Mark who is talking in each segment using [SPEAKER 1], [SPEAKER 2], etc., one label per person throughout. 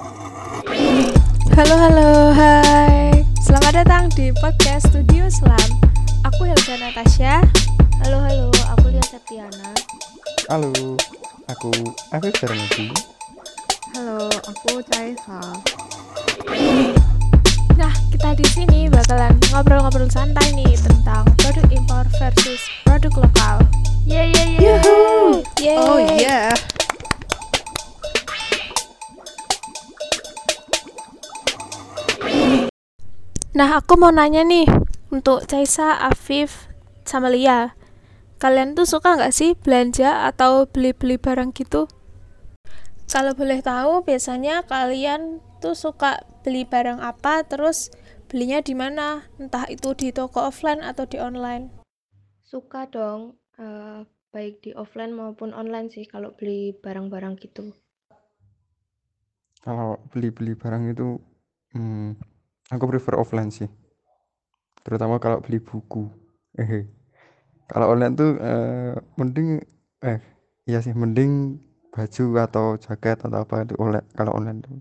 [SPEAKER 1] Halo halo hai Selamat datang di podcast Studio Selam Aku Helga Natasha
[SPEAKER 2] Halo halo, aku Lia Septiana.
[SPEAKER 3] Halo, aku Afif Darmadi.
[SPEAKER 4] Halo, aku Caisa.
[SPEAKER 1] Nah kita di sini bakalan ngobrol-ngobrol santai nih Tentang produk impor versus Nah aku mau nanya nih Untuk Caisa, Afif, sama Lia Kalian tuh suka nggak sih belanja atau beli-beli barang gitu? Kalau boleh tahu, biasanya kalian tuh suka beli barang apa, terus belinya di mana? Entah itu di toko offline atau di online.
[SPEAKER 2] Suka dong, eh, baik di offline maupun online sih kalau beli barang-barang gitu.
[SPEAKER 3] Kalau beli-beli barang itu, hmm, aku prefer offline sih. Terutama kalau beli buku. Eh, kalau online tuh eh, mending, eh, iya sih mending baju atau jaket atau apa itu oleh kalau online tuh.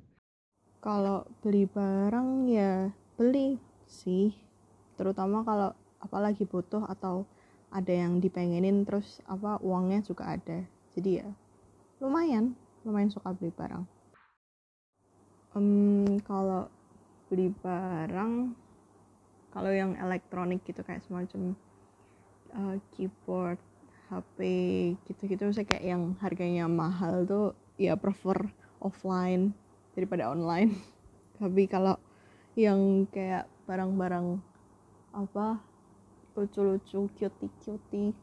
[SPEAKER 4] Kalau beli barang ya beli sih. Terutama kalau apalagi butuh atau ada yang dipengenin terus apa uangnya juga ada. Jadi ya lumayan, lumayan suka beli barang. Em, kalau beli barang kalau yang elektronik gitu kayak semacam eh, keyboard, HP gitu-gitu saya kayak yang harganya mahal tuh ya prefer offline daripada online. Tapi kalau yang kayak barang-barang apa lucu-lucu, cutie-cutie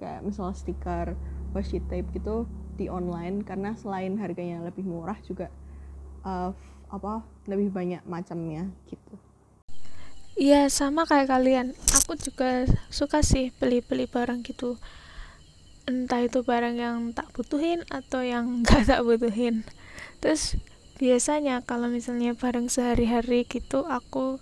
[SPEAKER 4] kayak misalnya stiker, washi tape gitu di online karena selain harganya lebih murah juga eh, apa lebih banyak macamnya gitu.
[SPEAKER 1] Iya sama kayak kalian. Aku juga suka sih beli-beli barang gitu. Entah itu barang yang tak butuhin Atau yang gak tak butuhin. Terus biasanya kalau misalnya barang sehari-hari gitu Aku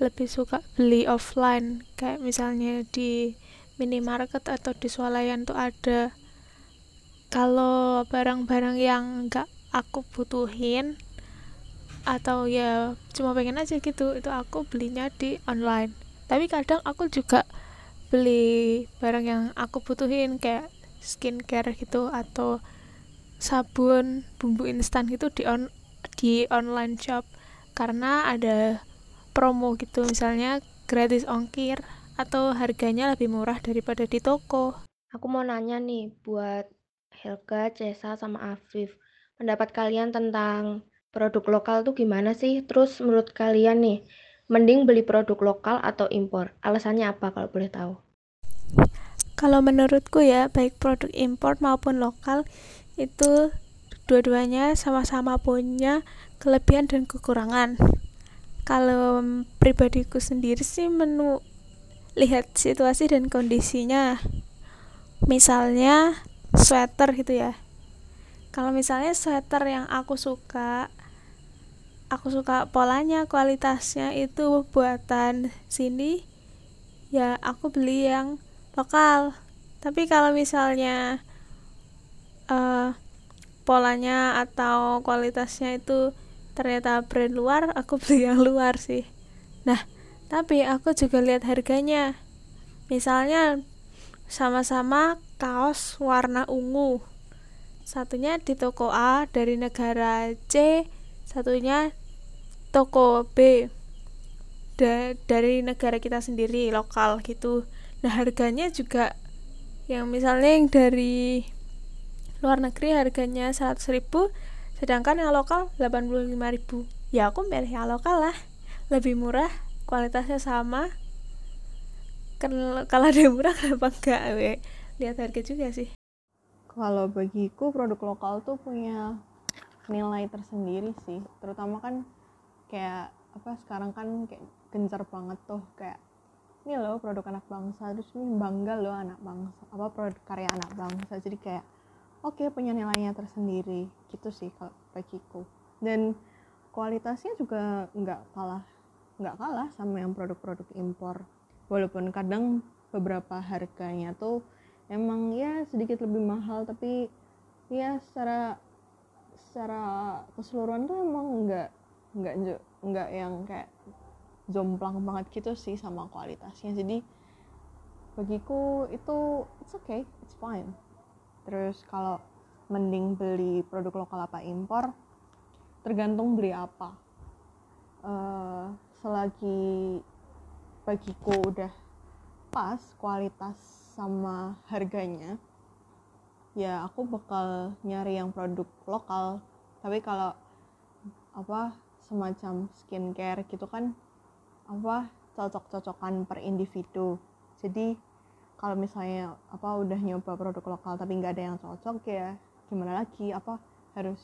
[SPEAKER 1] lebih suka beli offline. Kayak misalnya di minimarket atau di swalayan tuh ada. Kalau barang-barang yang gak aku butuhin atau ya cuma pengen aja gitu itu aku belinya di online tapi kadang aku juga beli barang yang aku butuhin kayak skincare gitu atau sabun bumbu instan gitu di on di online shop karena ada promo gitu misalnya gratis ongkir atau harganya lebih murah daripada di toko
[SPEAKER 2] Aku mau nanya nih buat Helga, Cesa, sama Afif. Pendapat kalian tentang produk lokal tuh gimana sih? Terus menurut kalian nih, mending beli produk lokal atau impor? Alasannya apa kalau boleh tahu?
[SPEAKER 1] Kalau menurutku ya, baik produk impor maupun lokal itu dua-duanya sama-sama punya kelebihan dan kekurangan. Kalau pribadiku sendiri sih menu lihat situasi dan kondisinya. Misalnya sweater gitu ya. Kalau misalnya sweater yang aku suka aku suka polanya, kualitasnya itu buatan sini, ya aku beli yang lokal. Tapi kalau misalnya uh, polanya atau kualitasnya itu ternyata brand luar, aku beli yang luar sih. Nah, tapi aku juga lihat harganya. Misalnya sama-sama kaos warna ungu. Satunya di toko A dari negara C, satunya toko B. Da dari negara kita sendiri lokal gitu. Nah harganya juga yang misalnya yang dari luar negeri harganya 100 ribu sedangkan yang lokal 85 ribu. Ya aku pilih yang lokal lah. Lebih murah kualitasnya sama. Kalau ada yang murah kenapa enggak? We lihat harga juga sih.
[SPEAKER 4] Kalau bagiku produk lokal tuh punya nilai tersendiri sih, terutama kan kayak apa sekarang kan kayak gencar banget tuh kayak ini loh produk anak bangsa terus ini bangga loh anak bangsa apa produk karya anak bangsa. Jadi kayak oke okay, punya nilainya tersendiri gitu sih kalau bagiku. Dan kualitasnya juga nggak kalah nggak kalah sama yang produk-produk impor. Walaupun kadang beberapa harganya tuh emang ya sedikit lebih mahal tapi ya secara secara keseluruhan tuh emang nggak nggak nggak yang kayak jomplang banget gitu sih sama kualitasnya. Jadi bagiku itu it's okay it's fine. Terus kalau mending beli produk lokal apa impor tergantung beli apa. Uh, selagi bagiku udah pas kualitas sama harganya ya aku bakal nyari yang produk lokal. Tapi kalau apa semacam skincare gitu kan apa cocok-cocokan per individu. Jadi kalau misalnya apa udah nyoba produk lokal tapi nggak ada yang cocok ya gimana lagi apa harus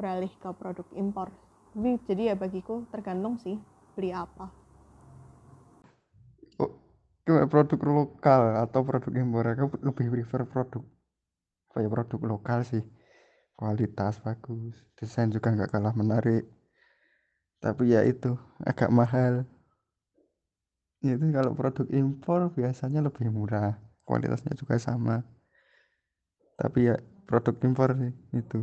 [SPEAKER 4] beralih ke produk impor. Tapi jadi ya bagiku tergantung sih beli apa.
[SPEAKER 3] Produk lokal atau produk impor aku lebih prefer produk kayak produk lokal sih. Kualitas bagus desain juga nggak kalah menarik. Tapi ya itu agak mahal. Itu kalau produk impor biasanya lebih murah kualitasnya juga sama. Tapi ya produk impor itu.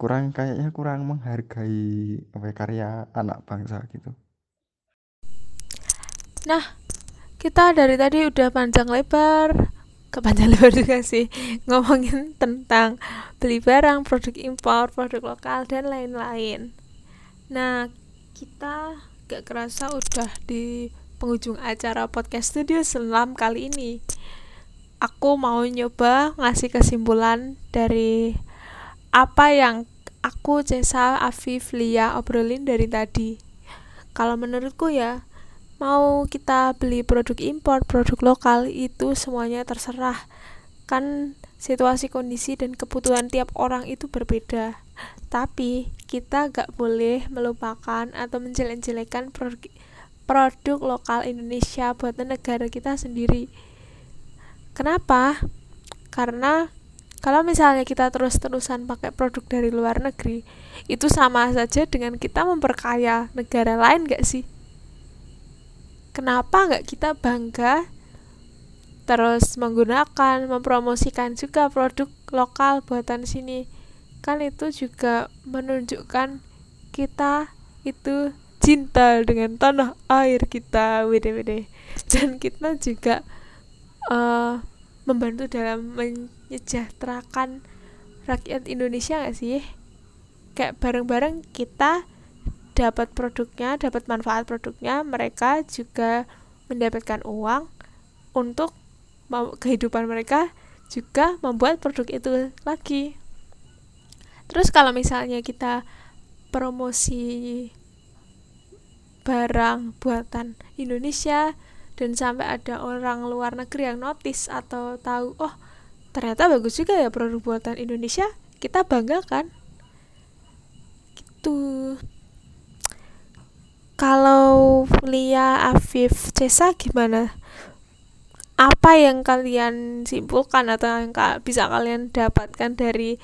[SPEAKER 3] Kurang kayaknya kurang menghargai apa ya, karya anak bangsa gitu.
[SPEAKER 1] Nah kita dari tadi udah panjang lebar ke panjang lebar juga sih ngomongin tentang beli barang, produk impor, produk lokal dan lain-lain. Nah, kita gak kerasa udah di penghujung acara podcast studio selam kali ini. Aku mau nyoba ngasih kesimpulan dari apa yang aku Cesa Afif Lia obrolin dari tadi. Kalau menurutku ya, mau kita beli produk impor, produk lokal itu semuanya terserah. Kan situasi kondisi dan kebutuhan tiap orang itu berbeda. Tapi kita gak boleh melupakan atau menjelek-jelekan produk, produk lokal Indonesia buat negara kita sendiri. Kenapa? Karena kalau misalnya kita terus-terusan pakai produk dari luar negeri, itu sama saja dengan kita memperkaya negara lain gak sih? Kenapa nggak kita bangga terus menggunakan mempromosikan juga produk lokal buatan sini? Kan itu juga menunjukkan kita itu cinta dengan tanah air kita wede-wede dan kita juga uh, membantu dalam menyejahterakan rakyat Indonesia nggak sih? Kayak bareng-bareng kita dapat produknya, dapat manfaat produknya, mereka juga mendapatkan uang untuk kehidupan mereka juga membuat produk itu lagi. Terus kalau misalnya kita promosi barang buatan Indonesia dan sampai ada orang luar negeri yang notice atau tahu oh ternyata bagus juga ya produk buatan Indonesia kita banggakan gitu kalau Lia Afif Cesa gimana? Apa yang kalian simpulkan atau yang bisa kalian dapatkan dari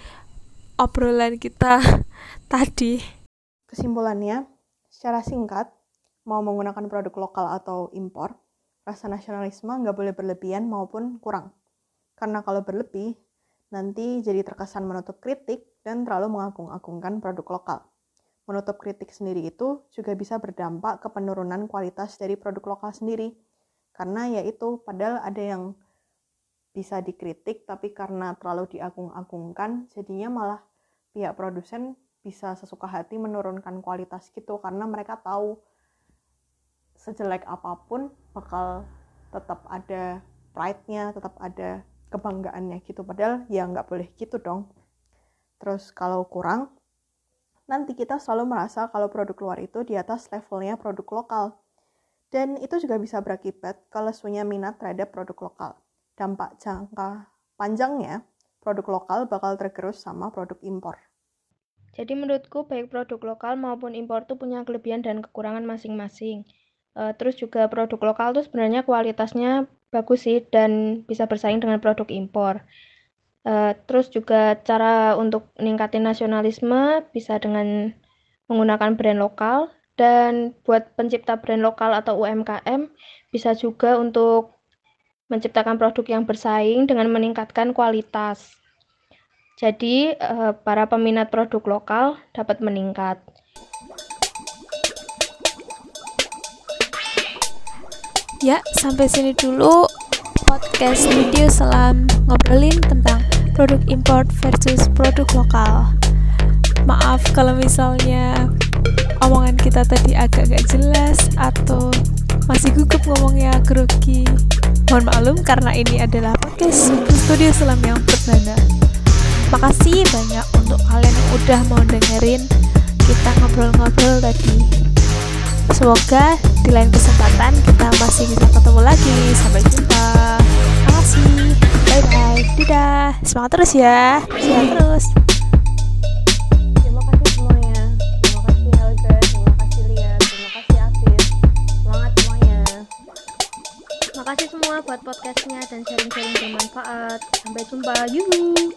[SPEAKER 1] obrolan kita tadi?
[SPEAKER 4] Kesimpulannya, secara singkat, mau menggunakan produk lokal atau impor, rasa nasionalisme nggak boleh berlebihan maupun kurang. Karena kalau berlebih, nanti jadi terkesan menutup kritik dan terlalu mengagung-agungkan produk lokal menutup kritik sendiri itu juga bisa berdampak ke penurunan kualitas dari produk lokal sendiri. Karena ya itu, padahal ada yang bisa dikritik, tapi karena terlalu diagung-agungkan, jadinya malah pihak produsen bisa sesuka hati menurunkan kualitas gitu, karena mereka tahu sejelek apa pun bakal tetap ada pride-nya, tetap ada kebanggaannya gitu. Padahal ya nggak boleh gitu dong. Terus kalau kurang, nanti kita selalu merasa kalau produk luar itu di atas levelnya produk lokal. Dan itu juga bisa berakibat kalau lesunya minat terhadap produk lokal. Dampak jangka panjangnya, produk lokal bakal tergerus sama produk impor.
[SPEAKER 2] Jadi menurutku baik produk lokal maupun impor itu punya kelebihan dan kekurangan masing-masing. Uh, terus juga produk lokal tuh sebenarnya kualitasnya bagus sih dan bisa bersaing dengan produk impor. Uh, terus juga cara untuk meningkatin nasionalisme bisa dengan menggunakan brand lokal dan buat pencipta brand lokal atau UMKM bisa juga untuk menciptakan produk yang bersaing dengan meningkatkan kualitas. Jadi, uh, para peminat produk lokal dapat meningkat.
[SPEAKER 1] Ya, sampai sini dulu podcast video selam ngobrolin tentang produk import versus produk lokal. Maaf kalau misalnya omongan kita tadi agak gak jelas atau masih gugup ngomongnya grogi. Mohon maklum karena ini adalah podcast studio selam yang perdana. Makasih banyak untuk kalian yang udah mau dengerin kita ngobrol-ngobrol tadi. Semoga di lain kesempatan kita masih bisa ketemu lagi. Sampai jumpa. Semangat terus ya. Semangat terus.
[SPEAKER 2] Terima kasih semua buat podcastnya dan sharing-sharing bermanfaat. Sampai jumpa. Yuhu.